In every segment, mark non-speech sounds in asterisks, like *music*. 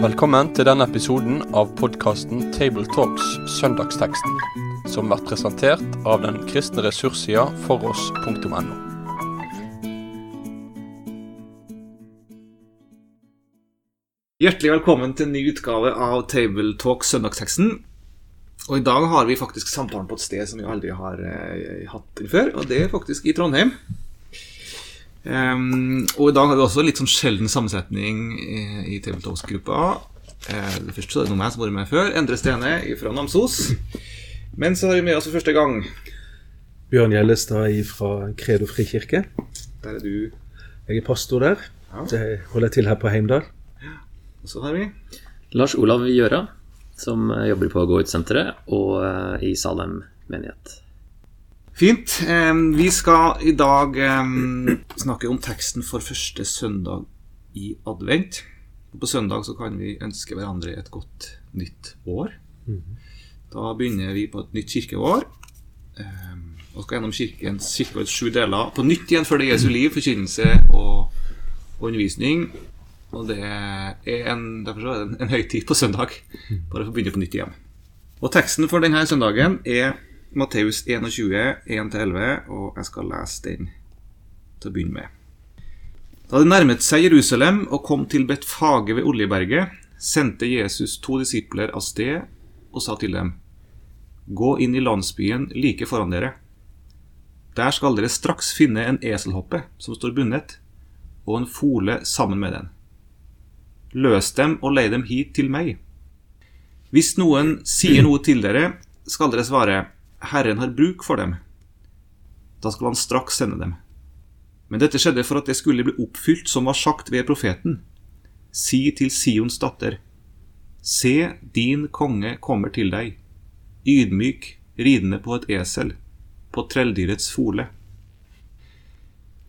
Velkommen til denne episoden av podkasten Tabletalks Søndagsteksten, som blir presentert av den kristne ressurssida foross.no. Hjertelig velkommen til en ny utgave av Tabletalks Søndagsteksten. Og i dag har vi faktisk samtalen på et sted som vi aldri har eh, hatt før, og det er faktisk i Trondheim. Ehm, og i dag har vi også litt sånn sjelden sammensetning i, i Tabletalks-gruppa. Uh, det første så er det noe meg som har vært med før, Endre Stene fra Namsos. Men så har vi med oss for første gang Bjørn Gjellestad fra Kredo frikirke. Der er du. Jeg er pastor der. Ja. Det holder jeg til her på Heimdal. Og så har vi Lars Olav Gjøra, som eh, jobber på Gå ut-senteret og uh, i Salem menighet. Fint. Vi skal i dag snakke om teksten for første søndag i advent. På søndag så kan vi ønske hverandre et godt nytt år. Da begynner vi på et nytt kirkeår. og skal gjennom kirkens kirkeårets sju deler på nytt igjen før det Jesu liv, forkynnelse og, og undervisning. Og det er en, derfor er det en, en høytid på søndag, bare for å begynne på nytt igjen. Og teksten for denne søndagen er Matteus 21, 1-11, og jeg skal lese den til å begynne med. Da det nærmet seg Jerusalem og kom til Betfage ved Oljeberget, sendte Jesus to disipler av sted og sa til dem, Gå inn i landsbyen like foran dere. Der skal dere straks finne en eselhoppe som står bundet, og en fole sammen med den. Løs dem og lei dem hit til meg. Hvis noen sier noe til dere, skal dere svare, Herren har bruk for dem. Da skal han straks sende dem. Men dette skjedde for at det skulle bli oppfylt som var sagt ved profeten. Si til Sions datter, Se, din konge kommer til deg, ydmyk, ridende på et esel, på trelldyrets fole.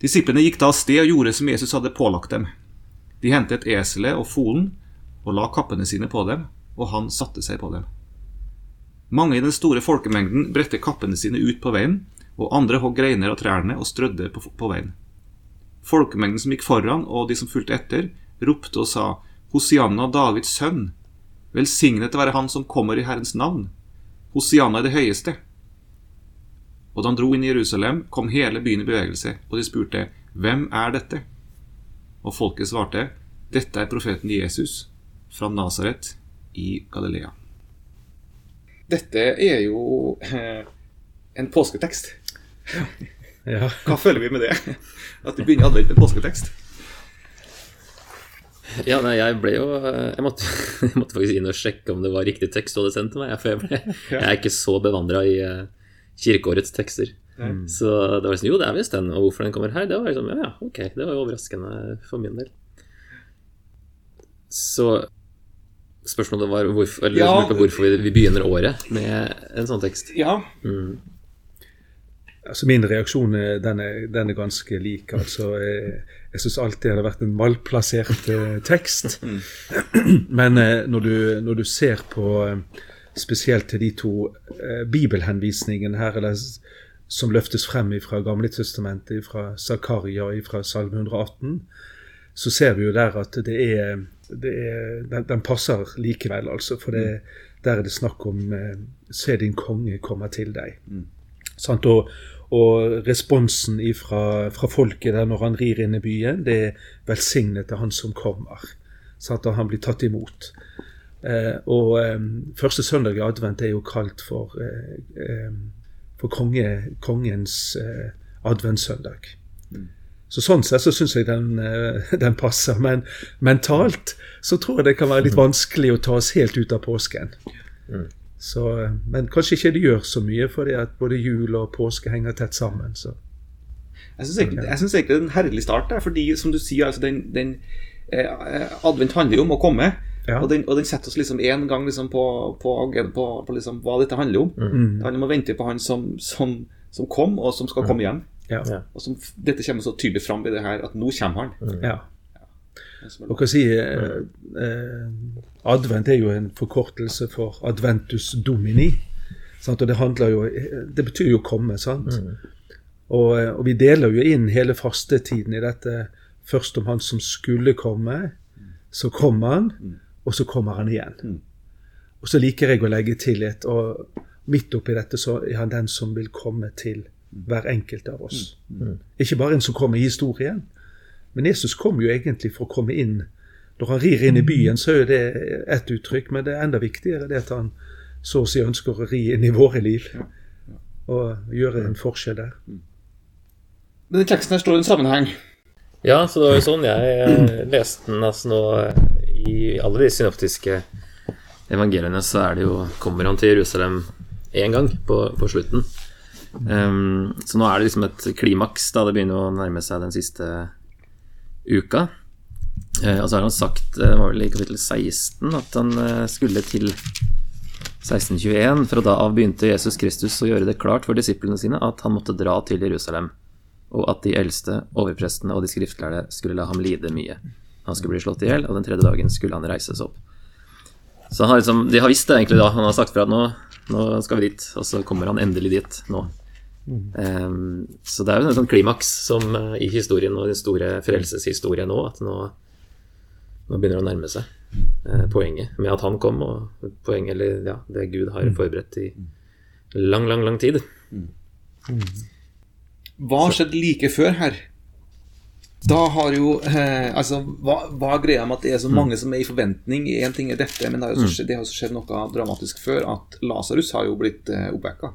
Disiplene gikk da av sted og gjorde som Jesus hadde pålagt dem. De hentet eselet og folen og la kappene sine på dem, og han satte seg på dem. Mange i den store folkemengden bredte kappene sine ut på veien, og andre hogg greiner av trærne og strødde på, på veien. Folkemengden som gikk foran, og de som fulgte etter, ropte og sa, Hosianna, Davids sønn, velsignet være han som kommer i Herrens navn, Hosianna i det høyeste. Og da han dro inn i Jerusalem, kom hele byen i bevegelse, og de spurte, Hvem er dette? Og folket svarte, Dette er profeten Jesus fra Nasaret i Galilea. Dette er jo eh, en påsketekst. Ja. Hva føler vi med det? At vi begynner advent med påsketekst? Ja, nei, jeg ble jo eh, jeg måtte, *laughs* jeg måtte faktisk inn og sjekke om det var riktig tekst du hadde sendt til meg. For jeg, ble, jeg er ikke så bevandra i eh, kirkeårets tekster. Så det var liksom Jo, det er visst den. Og hvorfor den kommer her, det var liksom Ja, ja, ok. Det var jo overraskende for min del. Så spørsmålet var hvorfor, eller, Ja. hvorfor vi, vi begynner året med en sånn tekst. Ja. Mm. Altså Min reaksjon den er, den er ganske lik. altså Jeg, jeg syns alltid det har vært en malplassert eh, tekst. Men eh, når, du, når du ser på eh, spesielt til de to eh, bibelhenvisningene her, eller, som løftes frem fra Gamle testamentet, fra Zakaria og fra Salme 118, så ser vi jo der at det er, er den, den passer likevel, altså. For det, der er det snakk om eh, Se din konge komme til deg. Sant? Og, og responsen ifra, fra folket der når han rir inn i byen, det er 'velsignet er han som kommer'. Sant? Og han blir tatt imot. Eh, og eh, første søndag i advent er jo kalt for, eh, eh, for konge, kongens eh, adventssøndag. Så Sånn sett så syns jeg den, eh, den passer. Men mentalt så tror jeg det kan være litt vanskelig å ta oss helt ut av påsken. Så, eh, men kanskje ikke det gjør så mye, fordi at både jul og påske henger tett sammen. Så. Jeg syns egentlig, det er en herlig start. Der, fordi som du sier, altså den, den eh, Advent handler jo om å komme. Ja. Og, den, og den setter oss liksom én gang liksom på, på, på, på liksom hva dette handler om. Mm. Det handler om å vente på han som, som, som kom, og som skal komme igjen. Ja. Ja. Og som, dette kommer så tydelig fram i det her at nå kommer han. ja. Som er Og hva sier eh, eh, Advent er jo en forkortelse for Adventus Domini. Sant? Og det handler jo Det betyr jo komme, sant? Og, eh, og vi deler jo inn hele fastetiden i dette. Først om han som skulle komme. Så kom han, og så kommer han igjen. Og så liker jeg å legge til et og midt oppi dette så er han den som vil komme til hver enkelt av oss. Ikke bare en som kommer i historien, men Jesus kom jo egentlig for å komme inn. Når han rir inn i byen, så er det ett uttrykk, men det er enda viktigere det at han så å si ønsker å ri inn i våre liv og gjøre en forskjell der. Denne teksten her står i en sammenheng. Ja, så det var jo sånn jeg eh, leste den. Altså nå eh, I alle de synoptiske evangeliene så er det jo kommer han til Jerusalem én gang på, på slutten. Um, så nå er det liksom et klimaks, da det begynner å nærme seg den siste uka. Uh, og så har han sagt, det var vel i kapittel 16, at han uh, skulle til 1621. Fra da av begynte Jesus Kristus å gjøre det klart for disiplene sine at han måtte dra til Jerusalem, og at de eldste, overprestene og de skriftlærde skulle la ham lide mye. Han skulle bli slått i hjel, og den tredje dagen skulle han reises opp. Så har liksom, de har visst det egentlig da. Han har sagt fra at nå, nå skal vi dit, og så kommer han endelig dit nå. Um, så det er jo en sånn klimaks som uh, i historien og den store frelseshistorien nå, at nå, nå begynner det å nærme seg uh, poenget med at han kom, og poenget, eller ja, det Gud har forberedt i lang, lang, lang tid. Hva har skjedd like før her? Da har jo eh, Altså, hva, hva er greia med at det er så mange som er i forventning? Én ting er dette, men det har jo skjedd, det har skjedd noe dramatisk før. At Lasarus har jo blitt eh, oppvekka.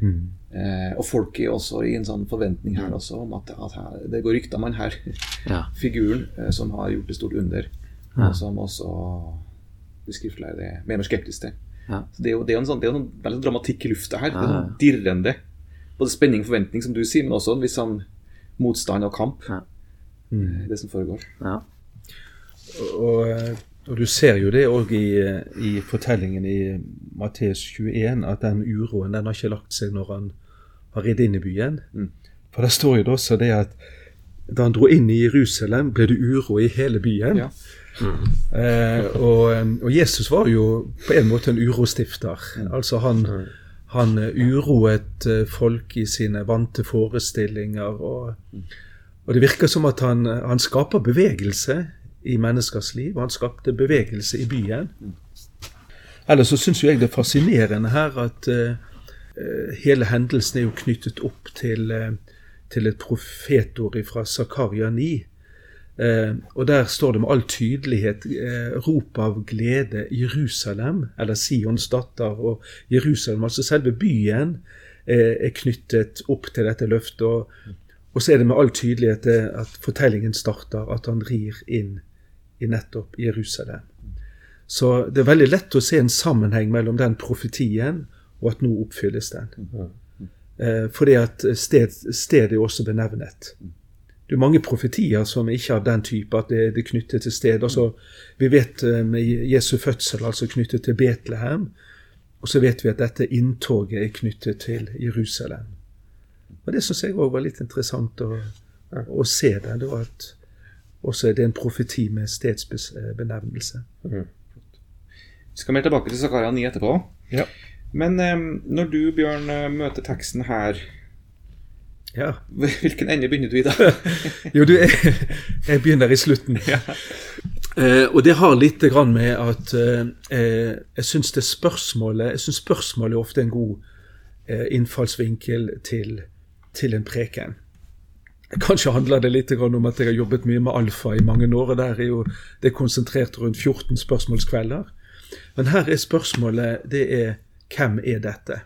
Eh, og folk er også i en sånn forventning her også om at, at her, det går rykter om han her Ja. *laughs* figuren eh, som har gjort et stort under, Ja. og som også de skriftlærde er mer skeptiske til. Ja. Så det er jo, det er jo en sånn, det er en veldig dramatikk i lufta her. Det er sånn dirrende. Både spenning og forventning, som du sier, men også en viss sånn motstand og kamp. Ja. eh, Det som foregår. Ja. Og, eh, og du ser jo det òg i, i fortellingen i Matteus 21, at den uroen den har ikke lagt seg når han har ridd inn i byen. Mm. For det står jo det også det at da han dro inn i Jerusalem, ble det uro i hele byen. Ja. Eh, og, og Jesus var jo på en måte en urostifter. Altså han, han uroet eh, folk i sine vante forestillinger. Og, og det virker som at han, han skaper bevegelse i menneskers liv. og Han skapte bevegelse i byen. Ellers så syns jeg det er fascinerende her at eh, hele hendelsen er jo knyttet opp til, uh, til et profetord fra Zakaria 9. Uh, og der står det med all tydelighet rop av glede Jerusalem, eller Sions datter og Jerusalem. Altså selve byen er knyttet opp til dette løftet. Og, og så er det med all tydelighet at fortellingen starter at han rir inn i nettopp Jerusalem. Så det er veldig lett å se en sammenheng mellom den profetien og at nå oppfylles den. Eh, fordi at sted, stedet er også benevnet. Det er mange profetier som ikke er av den type at det, det er knyttet til sted. Altså, vi vet eh, med Jesu fødsel, altså knyttet til Betlehem. Og så vet vi at dette inntoget er knyttet til Jerusalem. Og Det syns jeg òg var litt interessant å, å se det. det var at også er det en profeti med stedsbenevnelse. Vi skal mer tilbake til Zakaria 9 etterpå. Ja. Men eh, når du, Bjørn, eh, møter teksten her, Ja. *laughs* hvilken ende begynner du i da? *laughs* Jo, du, jeg, jeg begynner i slutten. Eh, og det har litt grann med at eh, eh, jeg syns spørsmålet Jeg synes spørsmålet er ofte en god eh, innfallsvinkel til, til en preken. Kanskje handler det litt om at jeg har jobbet mye med alfa i mange år, og der er jo det er konsentrert rundt 14 spørsmålskvelder. Men her er spørsmålet det er hvem er dette?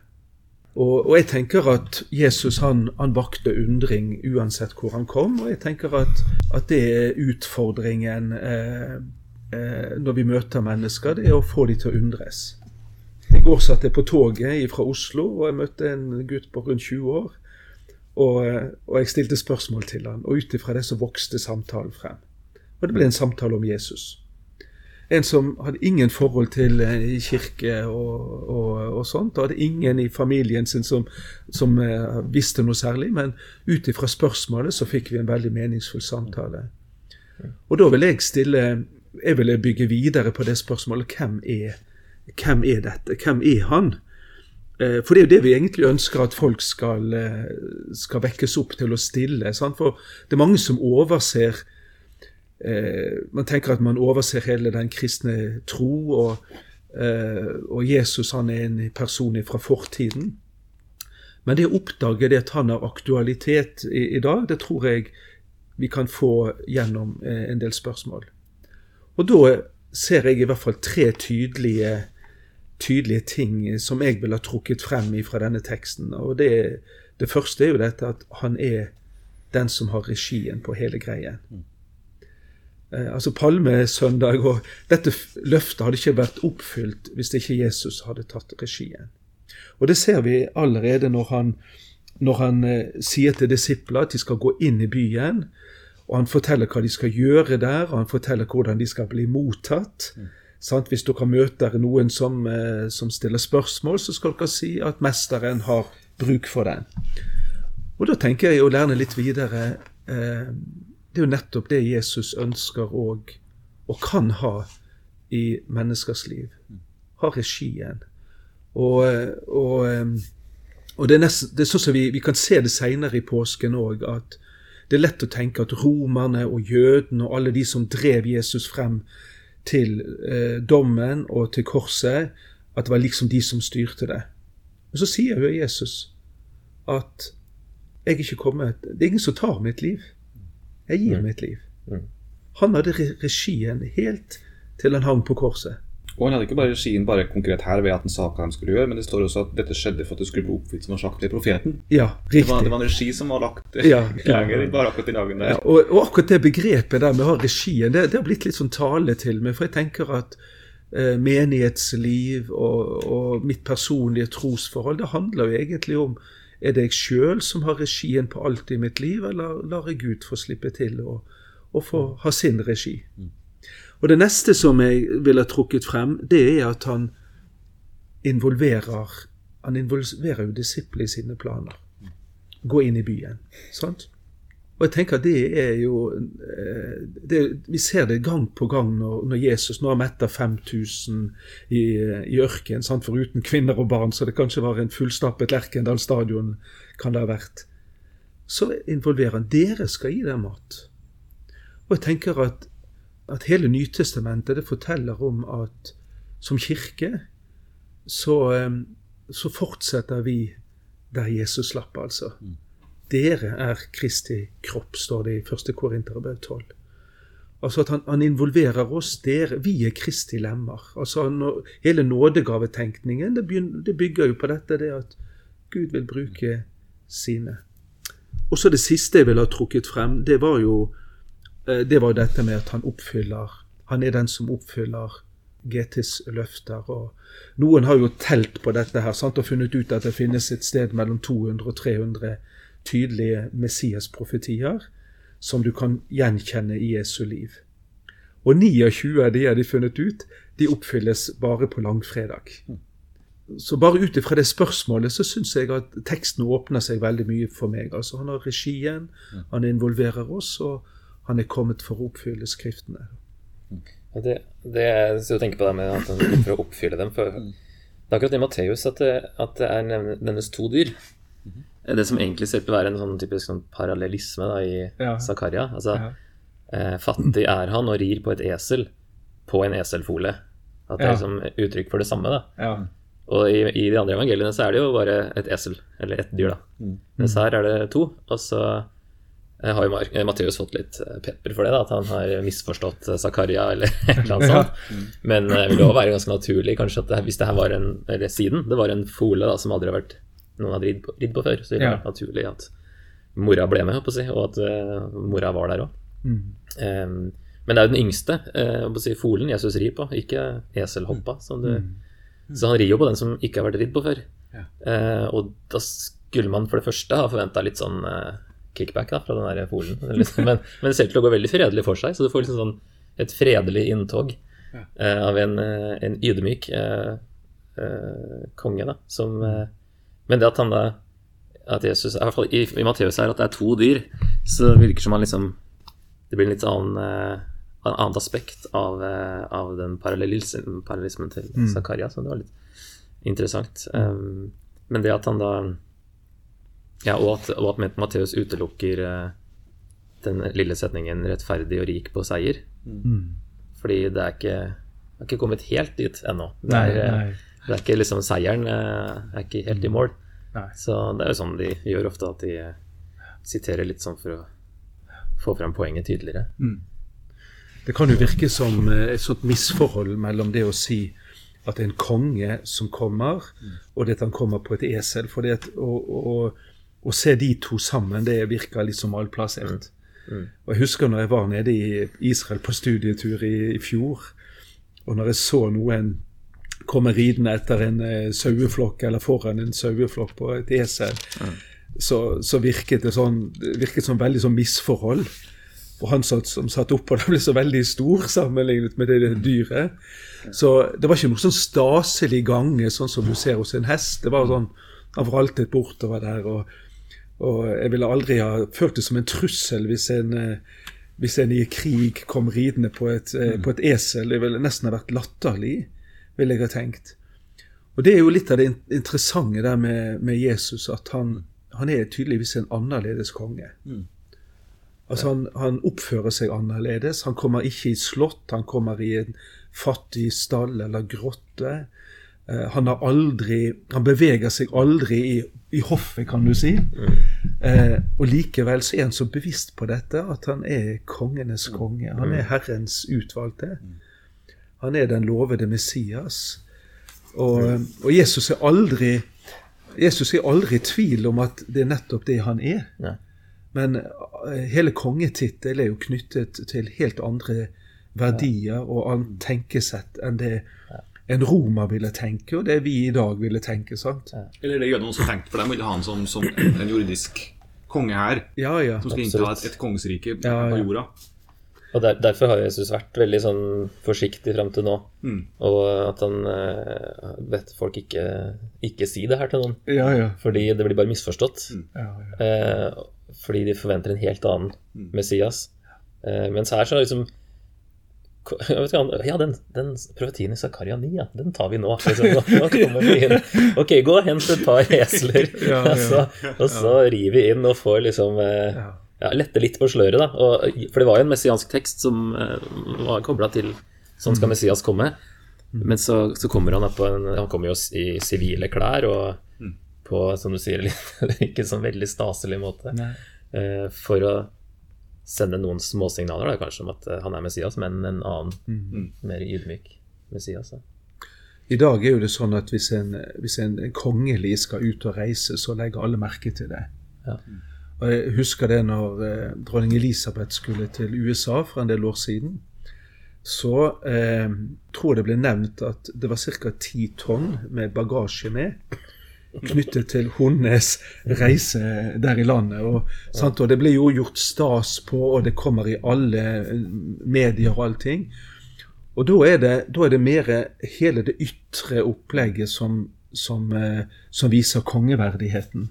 Og, og jeg tenker at Jesus han, han vakte undring uansett hvor han kom. Og jeg tenker at, at det er utfordringen eh, eh, når vi møter mennesker, det er å få dem til å undres. I går satt jeg på toget fra Oslo, og jeg møtte en gutt på rundt 20 år. Og, og jeg stilte spørsmål til han, og ut ifra det så vokste samtalen frem. Og det ble en samtale om Jesus. En som hadde ingen forhold til eh, kirke og, og, og sånt. Og hadde ingen i familien sin som, som eh, visste noe særlig. Men ut ifra spørsmålet så fikk vi en veldig meningsfull samtale. Og da vil jeg stille Jeg vil bygge videre på det spørsmålet. Hvem er, hvem er dette? Hvem er han? Eh, for det er jo det vi egentlig ønsker at folk skal, eh, skal vekkes opp til å stille. Sant? For det er mange som overser eh, Man tenker at man overser hele den kristne tro, og, og Jesus han er en person fra fortiden. Men det å oppdage det at han har aktualitet i, i dag, det tror jeg vi kan få gjennom en del spørsmål. Og da ser jeg i hvert fall tre tydelige, tydelige ting som jeg ville ha trukket frem fra denne teksten. Og det, det, første er jo dette at han er den som har regien på hele greien. Eh, altså Palmesøndag og dette løftet hadde ikke vært oppfylt hvis ikke Jesus hadde tatt regien. Og det ser vi allerede når han, når han eh, sier til disipler at de skal gå inn i byen. Og han forteller hva de skal gjøre der, og han forteller hvordan de skal bli mottatt. Mm. Hvis dere møter noen som, eh, som, stiller spørsmål, så skal dere si at mesteren har bruk for den. Og da tenker jeg å lære litt videre eh, Det er jo nettopp det Jesus ønsker og, og kan ha i menneskers liv. Ha regien. Og, og, eh, og det, er nest, det, er sånn som vi, vi kan se det seinere i påsken òg, at det er lett å tenke at romerne og jødene og alle de som drev Jesus frem til eh, dommen og til korset, at det var liksom de som styrte det. Men så sier jo Jesus at jeg er ikke kommet Det er ingen som tar mitt liv. Jeg gir mm. mitt liv. Mm. Han hadde regien helt til han hang på korset. Og han hadde ikke bare regien bare konkret her ved at han sa hva de skulle gjøre, men det står også at dette skjedde for at det skulle bli oppfylt som var sagt ved profeten. Ja, riktig. Det var, det var en regi som var lagt *laughs* ja, lenger, bare akkurat den dagen der. Ja, og, og, akkurat det begrepet der med å ha regien, det, det, har blitt litt sånn tale til meg. For jeg tenker at eh, menighetsliv og, og, mitt personlige trosforhold, det handler jo egentlig om er det jeg sjøl som har regien på alt i mitt liv, eller lar jeg Gud få slippe til og, og få ha sin regi? Mm. Og det neste som jeg ville trukket frem, det er at han involverer han involverer jo disiplene i sine planer. Gå inn i byen. sant? Og jeg tenker at det er jo eh, det, Vi ser det gang på gang når, når Jesus nå har metta 5000 i, i ørkenen, foruten kvinner og barn, så det kanskje var en fullstappet Lerkendal stadion kan det ha vært. Så involverer han dere skal gi dem mat. Og jeg tenker at at hele Nytestamentet det forteller om at som kirke så, så fortsetter vi der Jesus slapp, altså. Mm. Dere er Kristi kropp, står det i 1. Korinterbrev 12. Altså at han, han, involverer oss. Dere, vi er Kristi lemmer. Altså når, Hele nådegavetenkningen det, begynner, det, bygger jo på dette, det at Gud vil bruke sine. Og så det siste jeg ville ha trukket frem, det var jo det var jo dette med at han oppfyller Han er den som oppfyller GTs løfter. og Noen har jo telt på dette her sant, og funnet ut at det finnes et sted mellom 200 og 300 tydelige Messias-profetier som du kan gjenkjenne i Jesu liv. Og 29 av de har de funnet ut, de oppfylles bare på langfredag. Så bare ut ifra det spørsmålet så syns jeg at teksten åpner seg veldig mye for meg. Altså Han har regien, han involverer oss, og han er kommet for å oppfylle Skriftene. Det, det er, så tenke på det med at han kommer for å oppfylle dem. For det er akkurat i Matteus at det, at det er nevnes to dyr. Det som egentlig ser ut til å være en sånn typisk sånn parallellisme da, i ja. Zakaria. Altså, ja. eh, fattig er han og rir på et esel på en eselfole. At det er liksom uttrykk for det samme. da. Ja. Og i, i, de andre evangeliene så er det jo bare et esel, eller ett dyr, da. Mm. Mens her er det to. Og så har jo Matheus fått litt eh, pepper for det, da, at han har misforstått eh, Zakaria eller *laughs* et eller annet sånt. Men det vil også være ganske naturlig kanskje at det, hvis det her var en eller siden det var en fole da, som aldri har vært noen hadde ridd på, ridd på før, så ville det ja. vært naturlig at mora ble med, si, og at uh, mora var der òg. Mm. Um, men det er jo den yngste, uh, si, folen Jesus rir på, ikke eselhoppa. Mm. Mm. Så han rir jo på den som ikke har vært ridd på før. Ja. Uh, og da skulle man for det første ha forventa litt sånn kickback da, fra den der folen. Men, men, det ser ut til å gå veldig fredelig for seg, så du får liksom sånn et fredelig inntog ja. uh, av en, uh, en ydmyk uh, konge, da, som Men det at han da at Jesus, i hvert fall i, i Matteus her, at det er to dyr, så virker som han liksom Det blir en litt annen en annet aspekt av, av den parallellismen, parallellismen til mm. Zakaria, så det var litt interessant. Um, men det at han da Ja, og at, og at Matteus utelukker eh, den lille setningen 'rettferdig og rik på seier'. Mm. Fordi det er ikke, er ikke kommet helt dit ennå. Det er, eh, nei. det er ikke liksom Seieren eh, er ikke helt i mål. Nei. Så det er jo sånn de gjør ofte, at de siterer litt sånn for å få frem poenget tydeligere. Det kan jo virke som et sånt misforhold mellom det å si at det er en konge som kommer, og det at han kommer på et esel. For det at å, å se de to sammen, det virker litt som malplassert. Og Jeg husker når jeg var nede i Israel på studietur i, i fjor, og når jeg så noen komme ridende etter en eh, saueflokk eller foran en saueflokk på et esel, så, så virket det sånn, virket som veldig sånn misforhold. Og han satt, som satt oppå det, ble så veldig stor sammenlignet med det, det dyret. Så det var ikke noe sånn staselig gange, sånn som du ser hos en hest. Det var sånn, Han vraltet bortover der. og og jeg ville aldri ha følt det som en trussel hvis en, eh, hvis en i krig kom ridende på et, mm. på et esel. Det ville nesten ha vært latterlig, ville jeg ha tenkt. Og det er jo litt av det interessante der med, med Jesus, at han, han er tydeligvis en annerledes konge. Altså han, han oppfører seg annerledes. Han kommer ikke i slott, han kommer i en fattig stall eller grotte. Eh, han har aldri Han beveger seg aldri i, i hoffet, kan du si. Eh, og likevel så er han så bevisst på dette at han er kongenes konge. Han er Herrens utvalgte. Han er den lovede Messias. Og, og Jesus er aldri Jesus er aldri i tvil om at det er nettopp det han er. Men eh, hele kongetittel er jo knyttet til helt andre verdier og annet tenkesett enn det en romer ville tenke, og det vi i dag ville tenke. sant? Eller det jødene også tenkte, for de ville ha han som, som en jordisk konge her. Ja, ja. Som skulle innta et, et kongsrike Ja, ja. på jorda. Og der, Derfor har Jesus vært veldig sånn forsiktig fram til nå. Mm. Og at han eh, vet folk ikke, ikke si det her til noen. Ja, ja. Fordi det blir bare misforstått. ja, ja. Eh, fordi de forventer en helt annen Mm. Messias. Eh, mens her så er liksom jeg vet ikke, han- *laughs* Ja, den, den profetien i Zakaria 9, ja, den tar vi nå. Liksom, nå. *laughs* Ok, gå og hent et par esler, *laughs* Ja, ja. og så, og så rir vi inn og får liksom eh, lette litt på sløret, da. Og, for det var jo en messiansk tekst som eh, var kobla til Sånn skal Messias komme. Men så, så kommer han på en Han kommer jo i sivile klær og på, som du sier, litt, ikke sånn veldig staselig måte. Nei. Eh, for å sende noen småsignaler, da, kanskje, om at eh, han er Messias, men en annen, mer ydmyk Messias. Da. I dag er jo det sånn at hvis en, hvis en kongelig skal ut og reise, så legger alle merke til det. Ja. Og Jeg husker det når eh, dronning Elisabeth skulle til USA for en del år siden. Så eh, tror jeg det ble nevnt at det var ca. ti tonn med bagasje med. Knyttet til hennes reise der i landet. Og, sant? og det ble jo gjort stas på, og det kommer i alle medier og allting. Og da er det, da er det mer hele det ytre opplegget som, som, eh, som viser kongeverdigheten.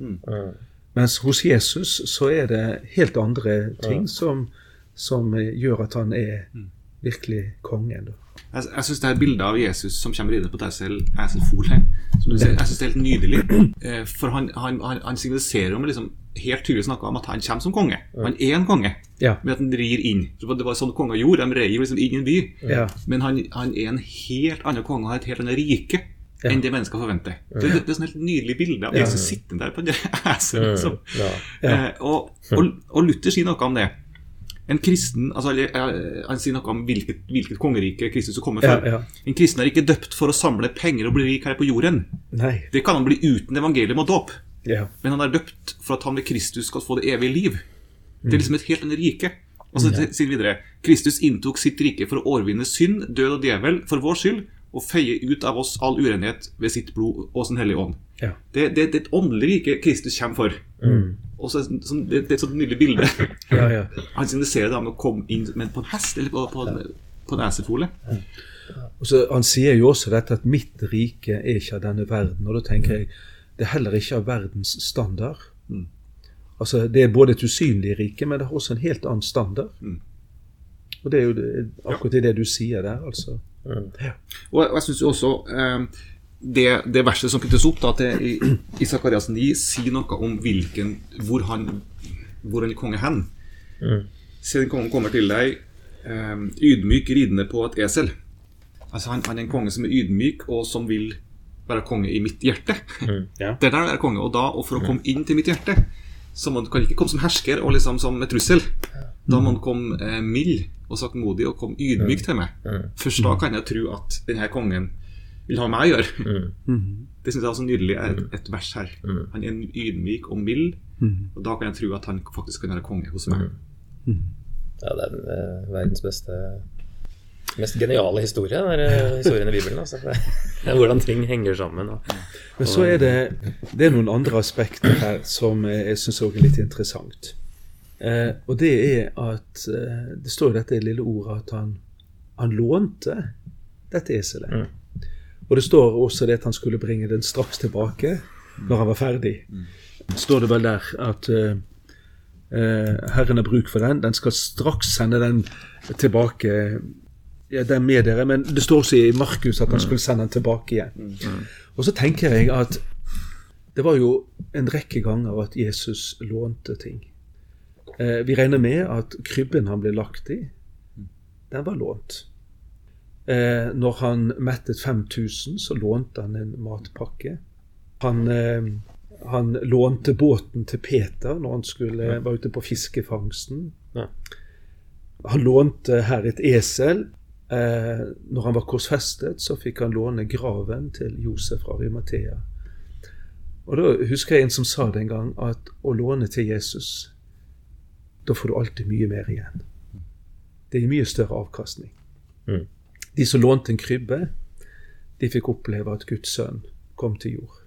Mens hos Jesus så er det helt andre ting som, som eh, gjør at han er virkelig kongen. Da. Jeg, jeg syns bildet av Jesus som kommer ridende på et selv eselfol her, som du ser, jeg synes det er helt nydelig. Eh, For han, han, han, han signaliserer om liksom helt tydelig snakka om at han kommer som konge. Han er en konge, Ja. med at han rir inn. Det var sånn konger gjorde, de rei jo liksom inn i en by. Ja. Men han, han er en helt annen konge, han har et helt annet rike Ja. enn det mennesker forventer. Det, det, det er sånn helt nydelig bilde av Jesus sittende der på det *laughs* eselet. Liksom. Ja. Eh, og, og, og Luther sier noe om det. En kristen, altså, Han sier noe om hvilket, hvilket kongerike Kristus kommer Ja, for. ja. En kristen er ikke døpt for å samle penger og bli rik her på jorden. Nei. Det kan han bli uten evangelium og dåp. Ja. Men han er døpt for at han ved Kristus skal få det evige liv. Det er liksom et helt annet rike. Og så sier han videre Kristus inntok sitt rike for å overvinne synd, død og djevel for vår skyld, og feie ut av oss all urenhet ved sitt blod og sin hellige ånd. Ja. Det, det, det er et åndelig rike Kristus kommer for. Og så, sånn, det, det er et sånt nydelig bilde. *laughs* Ja, ja. Han signaliserer det med å komme inn men på en hest eller på, på, på en esefole. Og så, han sier jo også dette at mitt rike er ikke av denne verden. Og da tenker jeg det er heller ikke av verdens standard. Altså, Det er både et usynlig rike, men det har også en helt annen standard. Og det er jo akkurat det du sier der, altså. Og jeg, og jeg synes jo også eh, det, det verset som knyttes opp da, til, i, i Sakarias 9, sier noe om hvilken, hvor han hvor han er konge hen. Mm. Se, den kongen kommer til deg um, ydmyk ridende på et esel. Altså han, han, er en konge som er ydmyk, og som vil være konge i mitt hjerte. Mm, ja. *laughs* Det er der være konge. Og da, og for å komme inn til mitt hjerte, så du kan ikke komme som hersker og liksom som trussel. Da må man komme eh, mild og saktmodig og komme ydmyk til meg. Først da kan jeg tro at denne kongen vil ha meg å gjøre. Det syns jeg er så nydelig er et, et vers her. Han er ydmyk og mild, og da kan jeg tro at han faktisk kan være konge hos meg. Ja, det er den, uh, verdens beste mest geniale historie, den der, historien i Bibelen. Altså. *laughs* Det er hvordan ting henger sammen. Og, Men så er det, det er noen andre aspekter her som jeg syns er litt interessant. Eh, og det er at eh, det står i dette lille ordet at han, han lånte dette eselet. Mm. Og det står også det at han skulle bringe den straks tilbake når han var ferdig. Står det vel der at eh, Herren har bruk for den. Den skal straks sende den tilbake. Ja, det er med dere, men det står også i Markus at han skulle sende den tilbake igjen. Og så tenker jeg at det var jo en rekke ganger at Jesus lånte ting. Uh, vi regner med at krybben han ble lagt i, den var lånt. Eh, når han mettet 5000, så lånte han en matpakke. Han, eh, han lånte båten til Peter når han skulle, ja. var ute på fiskefangsten. Ja. Han lånte her et esel. Eh, når han var korsfestet, så fikk han låne graven til Josef fra Rimathea. Og da husker jeg en som sa det en gang, at å låne til Jesus da får du alltid mye mer igjen. Det gir mye større avkastning. Mm. De som lånte en krybbe, de fikk oppleve at Guds sønn kom til jord.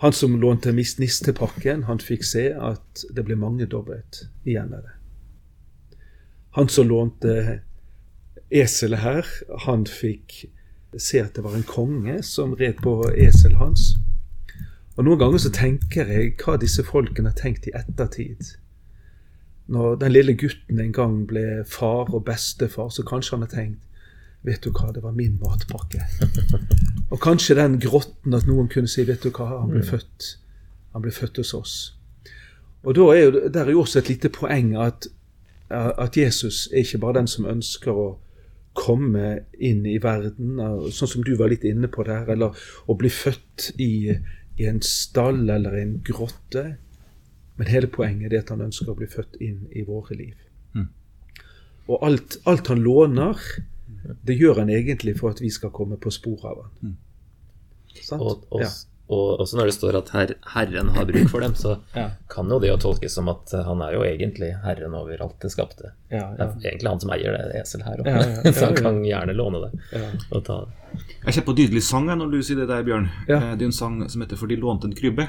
Han som lånte nistepakken, han fikk se at det ble mangedobbelt igjen av det. Han som lånte eselet her, han fikk se at det var en konge som red på eselet hans. Og Noen ganger så tenker jeg hva disse folkene har tenkt i ettertid når den lille gutten en gang ble far og bestefar, så kanskje han har tenkt Vet du hva, det var min matpakke. *laughs* Og kanskje den grotten at noen kunne si Vet du hva, han ble mm. født Han ble født hos oss. Og da er jo, Der er jo også et lite poeng at, at Jesus er ikke bare den som ønsker å komme inn i verden, sånn som du var litt inne på der, eller å bli født i, i en stall eller en grotte. Men hele poenget er at han ønsker å bli født inn i våre liv. Mm. Og alt, alt, han låner, det gjør han egentlig for at vi skal komme på sporet av han. Mm. Og, og, ja. og, også når det står at her, Herren har bruk for dem, så ja. kan jo det å tolkes som at han er jo egentlig herren over alt det skapte. Ja, det er egentlig han som eier det eselet her òg, *laughs* så han kan gjerne låne det. og ta det. Jeg kjenner på nydelig sang når du sier det der, Bjørn. Det er en sang som heter 'For de lånte en krybbe'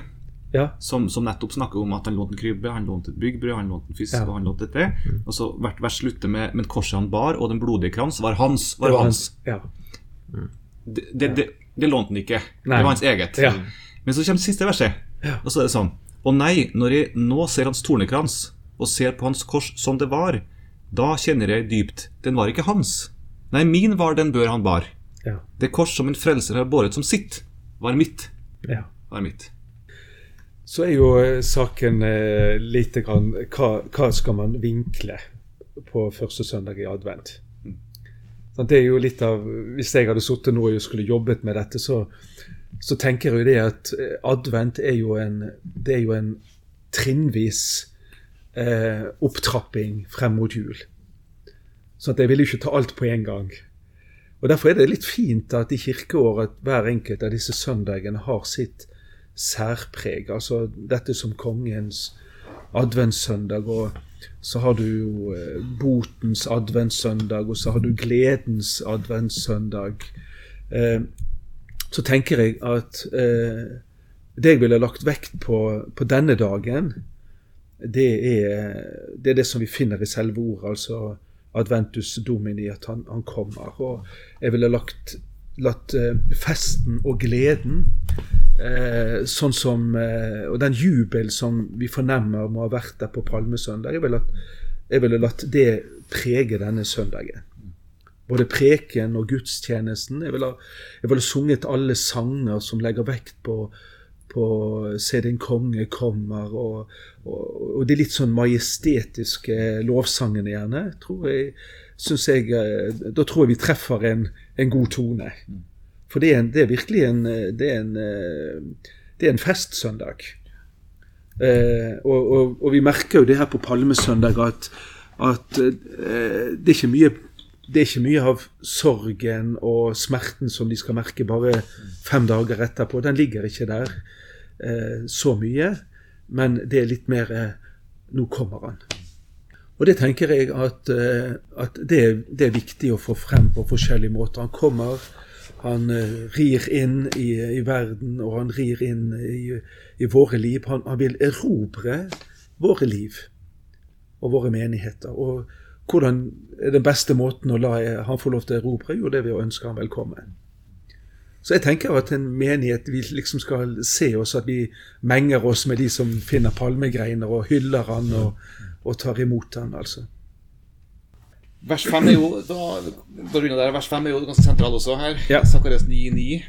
ja. som, som, nettopp snakker om at han lånte en krybbe, han lånte et byggbrød, han lånte en fisk ja. og han lånte dette. Mm. Og så hvert vers slutter med Men korset han bar, og den blodige krans var hans. Var, var hans. Ja. Mm. Det, det, det, det, lånte han ikke. Nei. Det var hans eget. Men så kommer det siste verset, og så er det sånn Og nei, når jeg nå ser hans tornekrans, og ser på hans kors som det var, da kjenner jeg dypt Den var ikke hans. Nei, min var den bør han bar. Det kors som en frelser har båret som sitt, var mitt. Var mitt så er jo eh, saken eh, lite grann hva, hva, skal man vinkle på første søndag i advent? Mm. Det er jo litt av, Hvis jeg hadde sittet nå og skulle jobbet med dette, så, så tenker jeg jo det at eh, advent er jo en, det er jo en trinnvis eh, opptrapping frem mot jul. Så jeg vil jo ikke ta alt på en gang. Og Derfor er det litt fint at i kirkeåret hver enkelt av disse søndagene har sitt særpreg. Altså dette som kongens adventssøndag, og så har du jo eh, botens adventssøndag, og så har du gledens adventssøndag. Eh, så tenker jeg at eh, det jeg ville lagt vekt på på denne dagen, det er, det er, det som vi finner i selve ordet, altså Adventus Domini, at han, han kommer. Og jeg ville lagt, latt festen og gleden Eh, sånn som, eh, og den jubel som vi fornemmer må ha vært der på Palmesøndag. Jeg ville, latt, latt det prege denne søndagen. både preken og gudstjenesten. Jeg ville jeg sunget alle sanger som legger vekt på, på Se din konge kommer, og, og, og de litt sånn majestetiske lovsangene, gjerne. Tror jeg, jeg, eh, da tror jeg vi treffer en, en god tone. For det er, en, det er virkelig en, det er en, eh, det er en festsøndag. Eh, og, og, og, vi merker jo det her på Palmesøndag at, at eh, det, er mye, det er ikke mye av sorgen og smerten som de skal merke bare fem dager etterpå. Den ligger ikke der eh, så mye. Men det er litt mer eh, Nå kommer han. Og det tenker jeg at, eh, at det, er viktig å få frem på forskjellige måter. Han kommer han uh, rir inn i, i, verden, og han rir inn i, i våre liv. Han, han, vil erobre våre liv og våre menigheter. Og hvordan er den beste måten å la han få lov til å erobre? Jo, det er ved å ønske han velkommen. Så jeg tenker at en menighet vi liksom skal se oss, at vi menger oss med de som finner palmegreiner og hyller han og, og tar imot han, altså. Vers 5 er jo da, der, vers 5 er jo ganske sentral også her. Ja. Sakarias 9,9.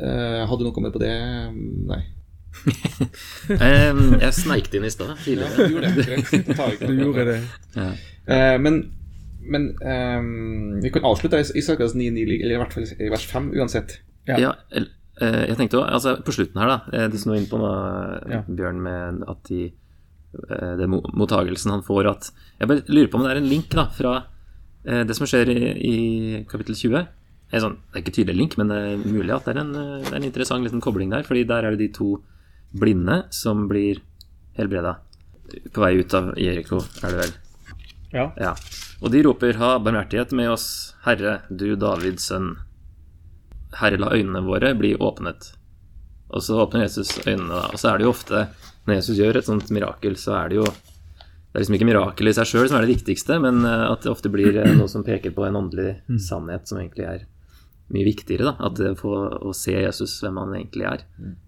Uh, hadde du noe kommet på det? Nei. *laughs* um, jeg sneik det inn i stad. Ja, du gjorde det. Greit. Du gjorde det. Ja. Uh, men, men um, vi kan avslutte i Sakarias 9,9, eller i hvert fall i vers 5 uansett. Ja, ja uh, jeg tenkte også, altså På slutten her, da. Du snur inn på noe, Bjørn, med at de Eh, det mottagelsen han får, at Jeg bare lurer på om det er en link da, fra eh, det som skjer i, i kapittel 20. Det er, sånn, det er ikke tydelig link, men det er mulig at det er en, eh, det er en interessant liten kobling der. fordi der er det de to blinde som blir helbreda. På vei ut av Jeriko, er det vel. Ja. ja. Og de roper 'Ha barmhjertighet med oss, Herre, du Davids sønn'. Herre, la øynene våre bli åpnet. Og så åpner Jesus øynene, da. Og så er det jo ofte når Jesus gjør et sånt mirakel, så er det jo Det er liksom ikke mirakelet i seg sjøl som er det viktigste, men eh, at det ofte blir eh, noe som peker på en åndelig mm. sannhet som egentlig er mye viktigere. da, At det får å se Jesus hvem han egentlig er.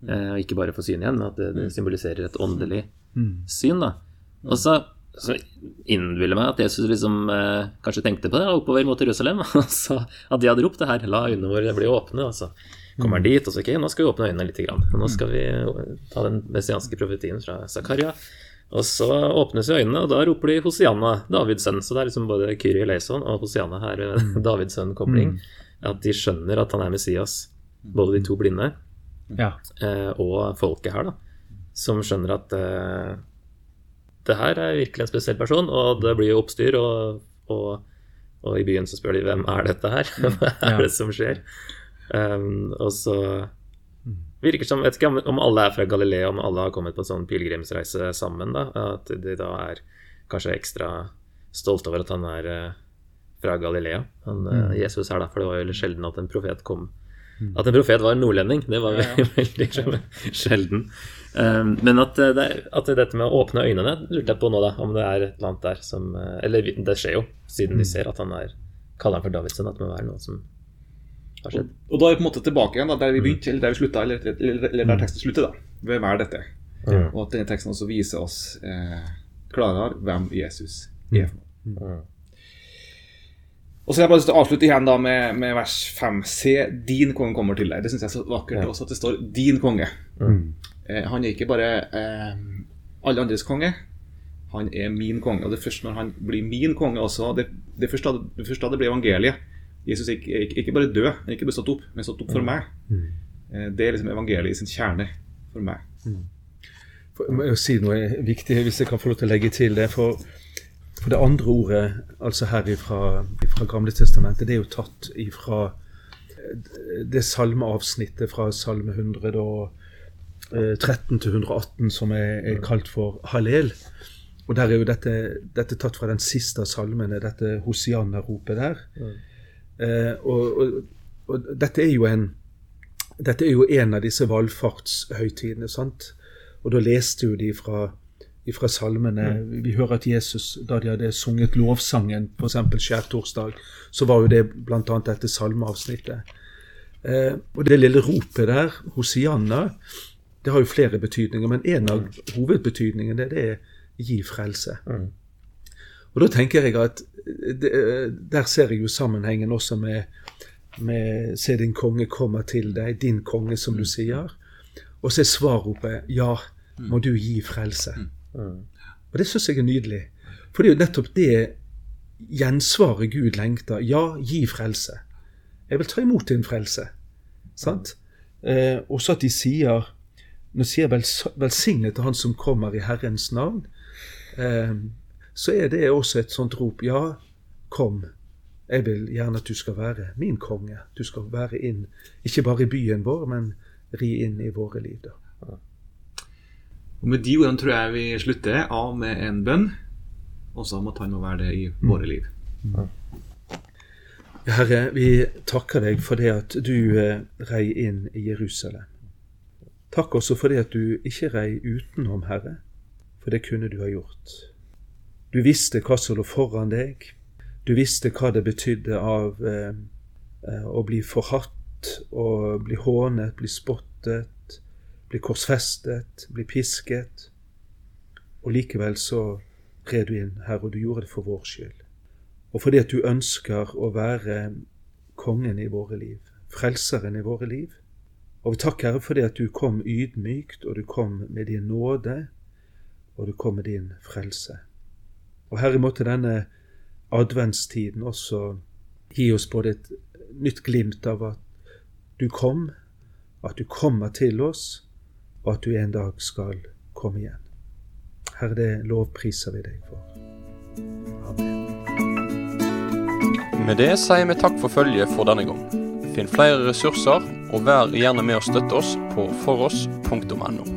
Eh, og ikke bare få syn igjen, men at det, det symboliserer et åndelig syn. da. Og så, så innbiller meg at Jesus liksom kanskje tenkte på det oppover mot Jerusalem. *laughs* altså At de hadde ropt det her 'la øynene våre bli åpne'. og så kommer han dit, og så ok, nå skal vi åpne øynene litt. Grann. Nå skal vi ta den messianske profetien fra Zakaria. Og så åpnes øynene, og da roper de Hosianna, Davids sønn. Så det er liksom både Kyri Leison og Hosianna her, mm. *laughs* Davids sønn-kobling. Mm. At de skjønner at han er Messias, både de to blinde ja. eh, og folket her, da. Som skjønner at uh, det her er virkelig en spesiell person, og det blir jo oppstyr. Og, og, og i byen så spør de hvem er dette her? *laughs* Hva er det som skjer? Um, og så virker det som Vet ikke om alle er fra Galilea, om alle har kommet på en sånn pilegrimsreise sammen. da, At de da er kanskje ekstra stolte over at han er uh, fra Galilea. Han, mm. Jesus er da, for det var jo sjelden at en profet kom At en profet var nordlending, det var ja, ja. *laughs* veldig sjelden. Um, men at, uh, det, at, dette med å åpne øynene lurte jeg på nå, da, om det er et eller annet der som Eller det skjer jo, siden de ser at han er kaller han for Davidsen, at det må være noe som har skjedd. Og, og, da er vi på en måte tilbake igjen da, der vi mm. begynte, eller der vi slutta, eller, eller, eller, der mm. teksten slutter. da. Hvem er dette? Mm. Og at denne teksten også viser oss eh, klarere hvem Jesus er Mm. Mm. Og så har jeg bare lyst til å avslutte igjen da med, med vers 5. Se, din konge kommer til deg. Det syns jeg er så vakkert ja. også at det står 'din konge'. Mm. Eh, han er ikke bare eh, alle andres konge, han er min konge. Og det er først når han blir min konge også Det, det, første, det første det blir evangeliet. Jesus er ikke, ikke, bare død, han er ikke bare stått opp, men stått opp for meg. Mm. Eh, det er liksom evangeliet i sin kjerne for meg. Mm. For, jeg må si noe viktig, hvis jeg kan få lov til å legge til det. For, for det andre ordet, altså her fra, ifra Gamle Testamentet, det er jo tatt ifra eh, det salmeavsnittet fra salme 113 eh, til 118 som er, er kalt for Halel. Og der er jo dette, dette tatt fra den siste av salmene, dette Hosianna-ropet der. Mm. Eh, og, og, og, dette er jo en dette er jo en av disse valfartshøytidene. sant? Og da leste jo de fra, fra salmene mm. Vi hører at Jesus, da de hadde sunget lovsangen, f.eks. skjærtorsdag, så var jo det bl.a. dette salmeavsnittet. Eh, og det lille ropet der, Hosianna, det har jo flere betydninger, men en av hovedbetydningene det er gi frelse. Mm. Og da tenker jeg at det, der ser jeg jo sammenhengen også med, med Se din konge komme til deg, din konge, som du Mm. sier. Og så er svarropet ja, må du gi frelse. Mm. Og det syns jeg er nydelig. For det er jo nettopp det gjensvaret Gud lengter. Ja, gi frelse. Jeg vil ta imot din frelse. Sant? Eh, og så at de sier Nå sier sier vel, 'velsignet er han som kommer i Herrens navn', eh, så er det også et sånt rop. Ja, kom. Jeg vil gjerne at du skal være min konge. Du skal være inn, ikke bare i byen vår, men ri inn i våre liv. da. Og Med de ordene tror jeg vi slutter av med en bønn. Også om at han må være det i våre liv. Ja, Herre, vi takker deg for det at du eh, rei inn i Jerusalem. Takk også for det at du ikke rei utenom, Herre, for det kunne du ha gjort. Du visste hva som lå foran deg. Du visste hva det betydde av eh, eh, å bli forhatt, å bli hånet, bli spottet, bli korsfestet, bli pisket. Og likevel så red du inn, Herre, og du gjorde det for vår skyld. Og fordi at du ønsker å være kongen i våre liv, frelseren i våre liv. Og vi takker Herre fordi at du kom ydmykt, og du kom med din nåde, og du kom med din frelse. Og Herre, måtte denne adventstiden også gi oss både et nytt glimt av at du kom, at du kommer til oss, og at du en dag skal komme igjen. Herre, det lovpriser vi deg for. Amen. Med det sier vi takk for følget for denne gang. Finn flere ressurser, og vær gjerne med å støtte oss på foross.no.